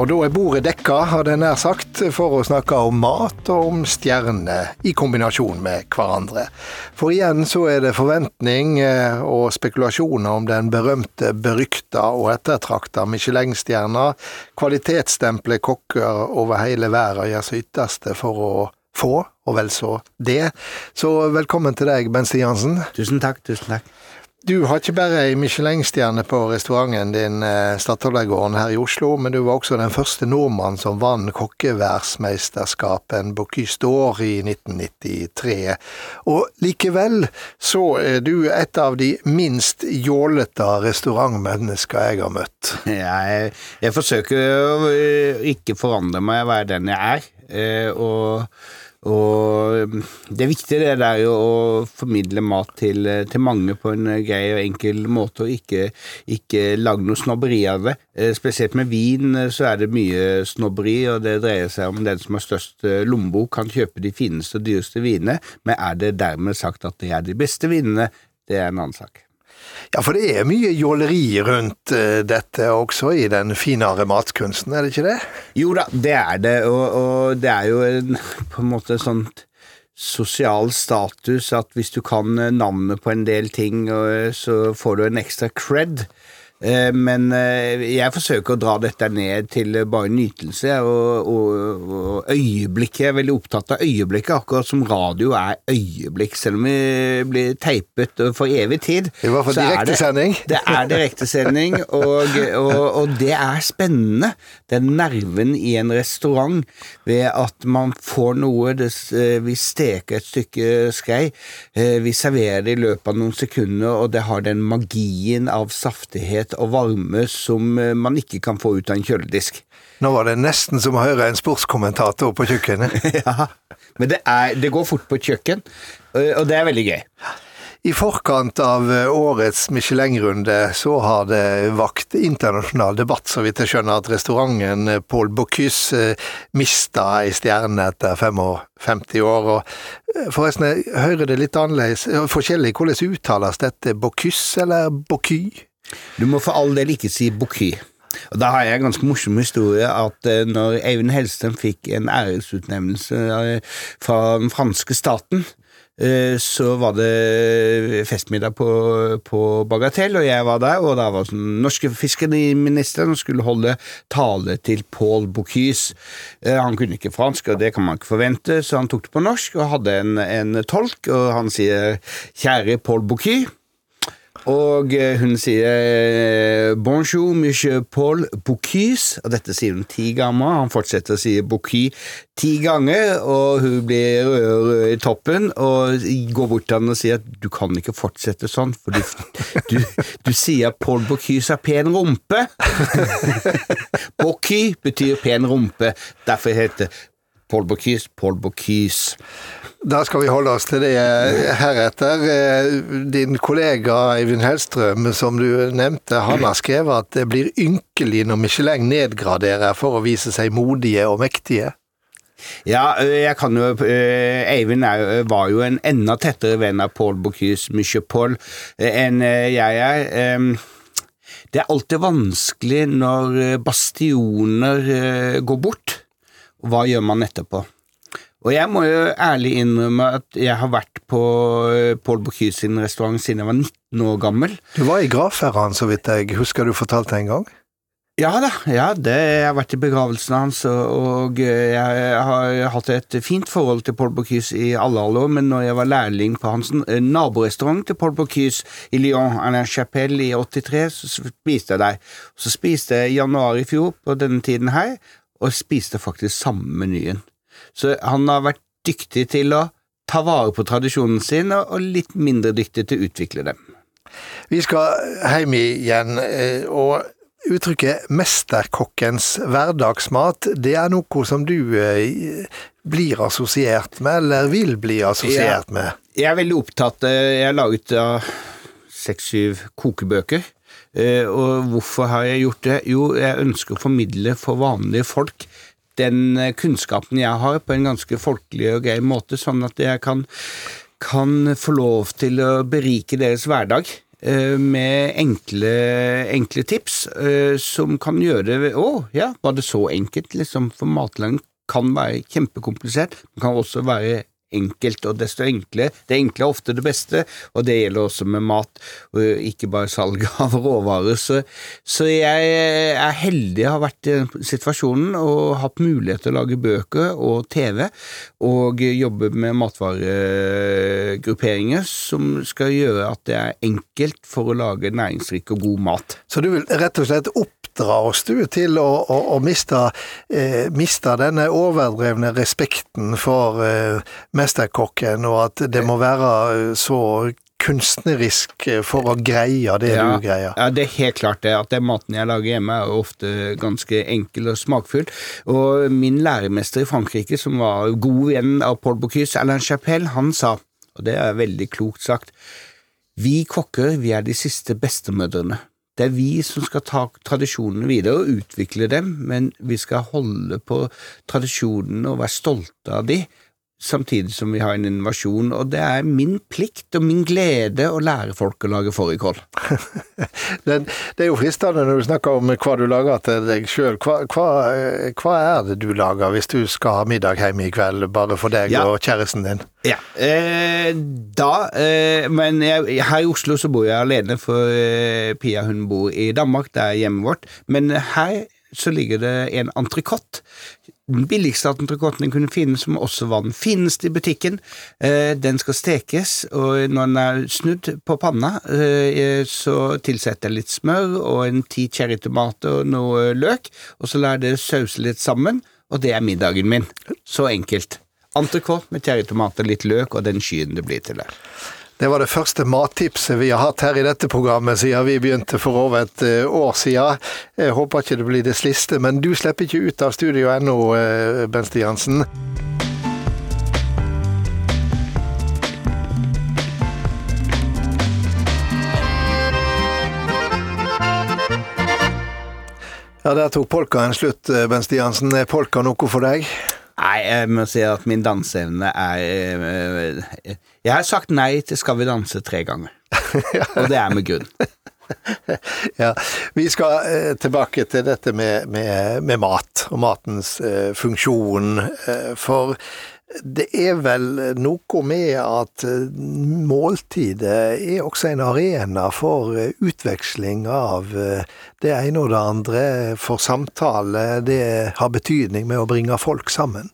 Og da er bordet dekka, hadde jeg nær sagt, for å snakke om mat og om stjerner i kombinasjon med hverandre. For igjen så er det forventning eh, og spekulasjoner om den berømte, berykta og ettertrakta Michelin-stjerna. Kvalitetsstemple kokker over hele verden gjør sitt ytterste for å få, og vel så det. Så velkommen til deg, Ben Stiansen. Tusen takk, tusen takk. Du har ikke bare ei Michelin-stjerne på restauranten din eh, Stadholdergården her i Oslo, men du var også den første nordmann som vant kokkeværsmesterskapet en Bocuse d'Or i 1993. Og likevel så er du et av de minst jålete restaurantmennesker jeg har møtt. Jeg, jeg forsøker å eh, ikke forandre meg, være den jeg er. Eh, og og det er det er jo å formidle mat til, til mange på en grei og enkel måte, og ikke, ikke lage noe snobberi av det. Eh, spesielt med vin eh, så er det mye snobberi, og det dreier seg om den som har størst eh, lommebok kan kjøpe de fineste og dyreste vinene, men er det dermed sagt at det er de beste vinene, det er en annen sak. Ja, for det er mye jåleri rundt uh, dette også i den finere matkunsten, er det ikke det? Jo da, det er det, og, og det er jo en, på en måte sånt sosial status at hvis du kan navnet på en del ting, så får du en ekstra cred. Eh, men eh, jeg forsøker å dra dette ned til bare nytelse og, og, og øyeblikket. Jeg er veldig opptatt av øyeblikket, akkurat som radio er øyeblikk. Selv om vi blir teipet for evig tid. I hvert fall direktesending. Det, det er direktesending, og, og, og det er spennende. Den nerven i en restaurant ved at man får noe det, eh, Vi steker et stykke skrei, vi serverer det i løpet av noen sekunder, og det har den magien av saftighet varmhet og varme som eh, man ikke kan få ut av en kjøledisk. Nå var det nesten som å høre en sportskommentator på kjøkkenet. ja, men det, er, det går fort på et kjøkken, og det er veldig gøy. I forkant av eh, årets Michelin-runde så har det vakt internasjonal debatt, så vidt jeg skjønner, at restauranten eh, Paul Bocuse mista ei stjerne etter 55 år. og Forresten, jeg hører det litt annerledes, forskjellig. Hvordan uttales dette? Bocuse eller Bocuse? Du må for all del ikke si Bocuse. Og Da har jeg en ganske morsom historie at eh, når Eivind Hellstrøm fikk en æresutnevnelse eh, fra den franske staten, eh, så var det festmiddag på, på Bagatell, og jeg var der. Og da var den norske fiskeriministeren skulle holde tale til Paul Bocuse. Han kunne ikke fransk, og det kan man ikke forvente, så han tok det på norsk og hadde en, en tolk, og han sier 'Kjære Paul Bocuse'. Og eh, hun sier eh, 'bonjour, monsieur Paul Bocuse', og dette sier hun ti ganger. Han fortsetter å si 'Bocuse' ti ganger, og hun blir rød, i toppen og går bort til han og sier at 'du kan ikke fortsette sånn, for du, du, du sier at Paul Bocuse har pen rumpe'. Bocuse betyr pen rumpe, derfor heter det Paul Bocuse Paul Bocuse. Da skal vi holde oss til det heretter. Din kollega Eivind Hellstrøm, som du nevnte, han har skrevet at det blir ynkelig når Michelin nedgraderer for å vise seg modige og mektige. Ja, jeg kan jo Eivind var jo en enda tettere venn av Paul Bocuse, Monsieur Paul, enn jeg er. Det er alltid vanskelig når bastioner går bort. Hva gjør man etterpå? Og jeg må jo ærlig innrømme at jeg har vært på eh, Paul Bocuse sin restaurant siden jeg var 19 år gammel. Du var i gravferden, så vidt jeg husker du fortalte en gang? Ja da, ja, det, jeg har vært i begravelsen hans, og, jeg har hatt et fint forhold til Paul Bocuse i alle alle år, men når jeg var lærling på hans eh, naborestaurant til Paul Bocuse i Lyon, Alain Chapelle i 83, så spiste jeg der. Så spiste jeg i januar i fjor på denne tiden her, og spiste faktisk samme menyen. Så han har vært dyktig til å ta vare på tradisjonen sin, og litt mindre dyktig til å utvikle dem. Vi skal hjem igjen, eh, og uttrykket 'mesterkokkens hverdagsmat', det er noe som du eh, blir assosiert med, eller vil bli assosiert med? Jeg er veldig opptatt Jeg har laget seks-syv kokebøker. Eh, og hvorfor har jeg gjort det? Jo, jeg ønsker å formidle for vanlige folk den eh, kunnskapen jeg har, på en ganske folkelig og grei måte, sånn at jeg kan, kan få lov til å berike deres hverdag. eh, med enkle, enkle tips eh, som kan gjøre det Å, ja, var det så enkelt? Liksom, for matlaging kan være kjempekomplisert, men kan også være enkelt, og desto enkle. Det enkle er ofte det beste, og det gjelder også med mat, og ikke bare salg av råvarer. Så, så jeg er heldig å ha vært i situasjonen og hatt mulighet til å lage bøker og TV, og jobbe med matvaregrupperinger som skal gjøre at det er enkelt for å lage næringsrik og god mat. Så du vil rett og slett oppdra oss du til å, å, å miste, eh, miste, denne overdrevne respekten for eh, mesterkokken, og at det må være eh, så kunstnerisk for å greie det ja, du greier. Ja, det er helt klart det. At den maten jeg lager hjemme er ofte ganske enkel og smakfull. Og min læremester i Frankrike, som var god venn av Paul Bocuse, Alain Chapelle, han sa, og det er veldig klokt sagt, vi kokker, vi er de siste bestemødrene. Det er vi som skal ta tradisjonene videre og utvikle dem, men vi skal holde på tradisjonene og være stolte av de, samtidig som vi har en innovasjon, og det er min plikt og min glede å lære folk å lage fårikål. det, det, er jo fristende når du snakker om hva du lager til deg sjøl. Hva, hva, hva, er det du lager hvis du skal ha middag hjemme i kveld, bare for deg ja. og kjæresten din? Ja, eh, da eh, Men jeg, her i Oslo så bor jeg alene, for eh, Pia hun bor i Danmark, det er hjemmet vårt. Men her så ligger det en entrecôte den billigste entrecôten en kunne finne, som også var den fineste i butikken. Eh, den skal stekes, og når den er snudd på panna, eh, så tilsetter jeg litt smør og en ti cherrytomater og noe løk, og så lar det sause litt sammen, og det er middagen min. Så enkelt. Entrecôte med cherrytomater, litt løk og den skyen det blir til det. Det var det første mattipset vi har hatt her i dette programmet siden vi begynte for over et eh, år siden. Jeg håper ikke det blir det siste, men du slipper ikke ut av studio ennå, Ben Stiansen. Ja, Der tok polkaen slutt, Ben Stiansen. Er polka noe for deg? Nei, jeg må si at min danseevne er eh, Jeg har sagt nei til Skal vi danse tre ganger, og det er med grunn. ja, Vi skal eh, tilbake til dette med, med, med, mat og matens eh, funksjon. For det er vel noe med at eh, måltidet er også en arena for utveksling av det ene og det andre, for samtale. Det har betydning med å bringe folk sammen.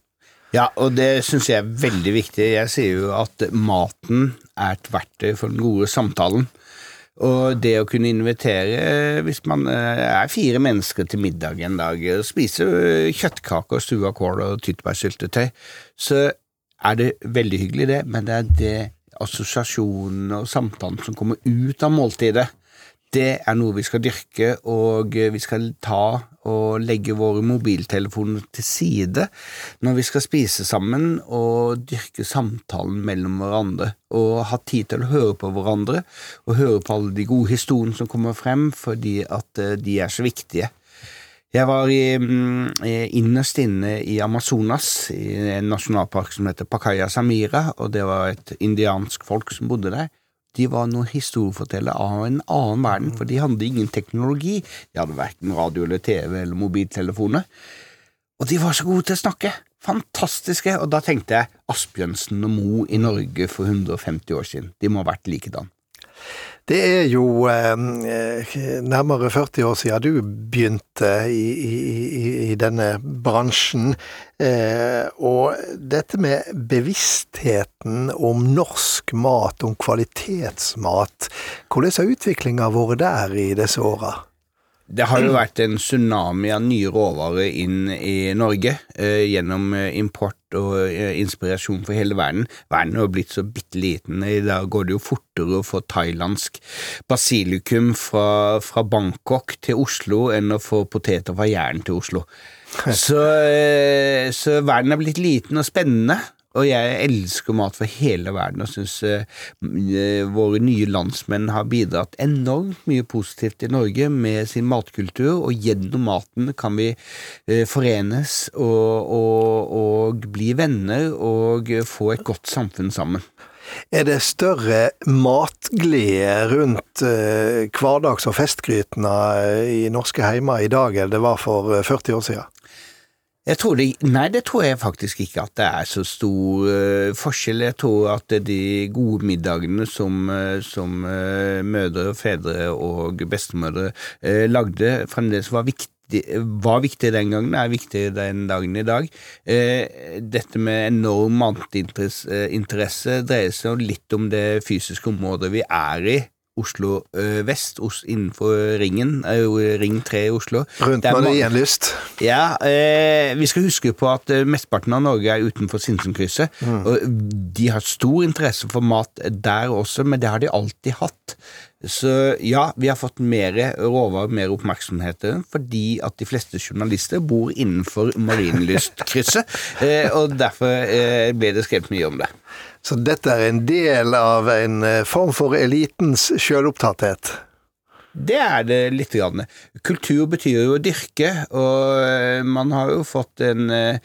Ja, og det syns jeg er veldig viktig. Jeg sier jo at maten er et verktøy for den gode samtalen. Og det å kunne invitere, hvis man eh, er fire mennesker til middag en dag, og spiser kjøttkaker, stua kål og tyttebærsyltetøy, så er det veldig hyggelig, det, men det er det assosiasjonen og samtalen som kommer ut av måltidet det er noe vi skal dyrke, og vi skal ta og legge våre mobiltelefoner til side når vi skal spise sammen og dyrke samtalen mellom hverandre, og ha tid til å høre på hverandre og høre på alle de gode historiene som kommer frem, fordi at eh, de er så viktige. Jeg var i, mm, innerst inne i Amazonas, i en nasjonalpark som heter Pacaya Samira, og det var et indiansk folk som bodde der de var noen historiefortellere av en annen verden, for de hadde ingen teknologi. De hadde verken radio eller TV eller mobiltelefoner. Og de var så gode til å snakke. Fantastiske. Og da tenkte jeg Asbjørnsen og Mo i Norge for 150 år siden. De må ha vært likedan. Det er jo eh, nærmere 40 år siden du begynte i, i, i denne bransjen. Eh, og dette med bevisstheten om norsk mat, om kvalitetsmat, hvordan har utviklinga vært der i disse åra? Det har jo vært en tsunami av nye råvarer inn i Norge eh, gjennom eh, import og eh, inspirasjon for hele verden. Verden har blitt så bitte liten. I dag går det jo fortere å få thailandsk basilikum fra, fra, Bangkok til Oslo enn å få poteter fra Jæren til Oslo. Så, eh, så verden er blitt liten og spennende. Og jeg elsker mat for hele verden og syns uh, våre nye landsmenn har bidratt enormt mye positivt til Norge med sin matkultur, og gjennom maten kan vi uh, forenes og, og, og, bli venner og få et godt samfunn sammen. Er det større matglede rundt eh, hverdags- og festgrytene eh, i norske heimer i dag enn det var for 40 år siden? Jeg tror det, nei, det tror jeg faktisk ikke at det er så stor uh, forskjell. Jeg tror at de gode middagene som, uh, som uh, mødre, fedre og bestemødre lagde, fremdeles var viktig var viktig den gangen, er viktig den dagen i dag. dette med enorm matinteresse dreier seg litt om det fysiske området vi er i Oslo øh, vest, innenfor ringen, Ring 3 i Oslo. Rundt Marienlyst. Ja, eh, vi skal huske på at øh, mesteparten av Norge er utenfor Sinsenkrysset. Mm. og De har stor interesse for mat der også, men det har de alltid hatt. Så ja, vi har fått mer råvarer, mer oppmerksomhet, fordi at de fleste journalister bor innenfor Marienlyst-krysset. og derfor øh, ble det skrevet mye om det. Så dette er en del av en eh, form for elitens sjølopptatthet? Det er det lite grann. Kultur betyr jo å dyrke, og eh, man har jo fått en, eh,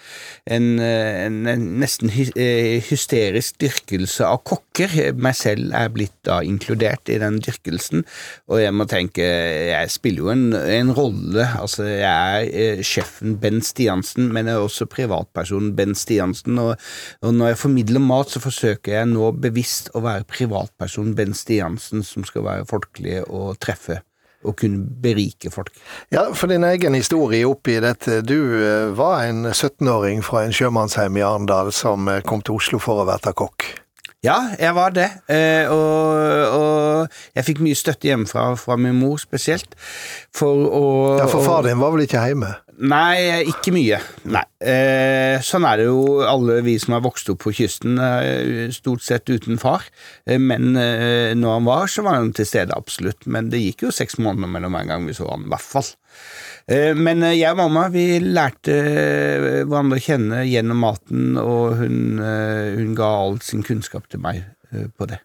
en, en, en nesten eh, hysterisk dyrkelse av kokker. Meg selv er blitt da inkludert i den dyrkelsen, og jeg må tenke, jeg spiller jo en, en rolle. Altså, jeg er sjefen Ben Stiansen, men jeg er også privatpersonen Ben Stiansen, og, og når jeg formidler mat, så forsøker jeg nå bevisst å være privatpersonen Ben Stiansen, som skal være folkelig og treffe å kunne berike folk. Ja, for din egen historie oppi dette. Du eh, var en 17-åring fra en sjømannsheim i Arendal som eh, kom til Oslo for å være kokk. Ja, jeg var det, eh, og, og, jeg fikk mye støtte hjemmefra, fra min mor spesielt. For å Ja, For far din var vel ikke hjemme? Nei, ikke mye. Nei. Eh, sånn er det jo alle vi som har vokst opp på kysten, eh, stort sett uten far. Eh, men eh, når han var, så var han til stede, absolutt. Men det gikk jo seks måneder mellom hver gang vi så han, i hvert fall. Eh, men jeg og mamma vi lærte hverandre å kjenne gjennom maten, og hun, hun ga all sin kunnskap til meg på det.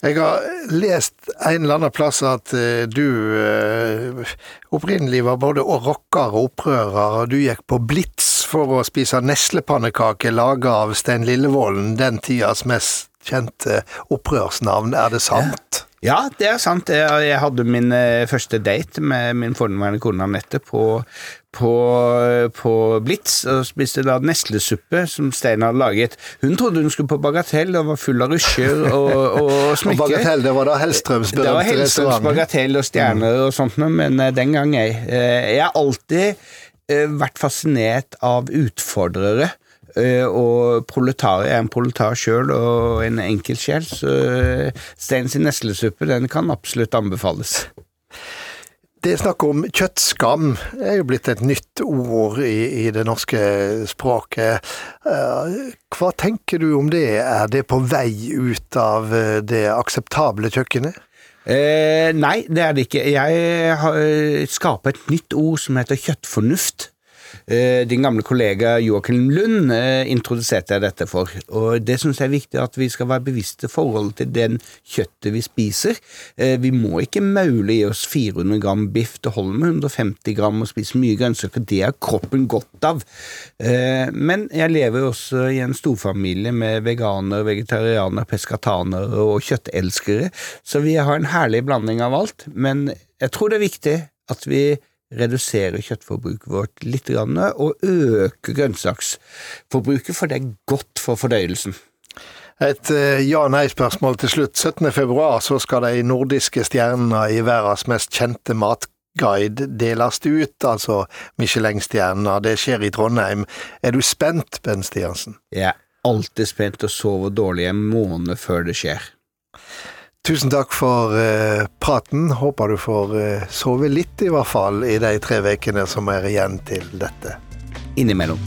Jeg har lest en eller annen plass at uh, du eh, opprinnelig var både rocker og opprører, og du gikk på Blitz for å spise neslepannekaker laga av Stein Lillevolden, den tidas mest kjente opprørsnavn. Er det sant? Ja. Ja, det er sant. Jeg hadde min eh, første date med min forhenværende kone Anette på, på, på, Blitz, og spiste da neslesuppe som Stein hadde laget. Hun trodde hun skulle på Bagatell og var full av rusjer og, og smykker. og Bagatell, det var da Hellstrøms berømte restaurant? Det var Hellstrøms Bagatell og stjerner og sånt men eh, den gang jeg. Eh, jeg har alltid vært fascinert av utfordrere. Eh, og proletar er en proletar sjøl og en enkeltsjel, så eh, Stein sin neslesuppe den kan absolutt anbefales. Det er snakk om kjøttskam. Det er jo blitt et nytt ord i, i, det norske språket. Eh, hva tenker du om det? Er det på vei ut av det akseptable kjøkkenet? Eh, nei, det er det ikke. Jeg har skapet et nytt ord som heter kjøttfornuft. Eh, din gamle kollega Joakim Lund eh, introduserte jeg dette for. Og Det syns jeg er viktig at vi skal være bevisste forholdet til den kjøttet vi spiser. Eh, vi må ikke maule i oss 400 gram biff, det holder med 150 gram og spise mye grønnsaker. Det har kroppen godt av. Men jeg lever også i en storfamilie med veganer, vegetarianer, peskatanere og kjøttelskere, så vi har en herlig blanding av alt. Men jeg tror det er viktig at vi redusere kjøttforbruket vårt litt og øke grønnsaksforbruket, for det er godt for fordøyelsen. Et eh, ja-nei-spørsmål til slutt. 17. februar så skal de nordiske stjernene i verdens mest kjente matguide deles ut, altså Michelin-stjerner. Det skjer i Trondheim. Er du spent, Ben Stiansen? Jeg er alltid spent og sover dårlig en måned før det skjer. Tusen takk for eh, praten. Håper du får eh, sove litt, i hvert fall, i de tre ukene som er igjen til dette. Innimellom.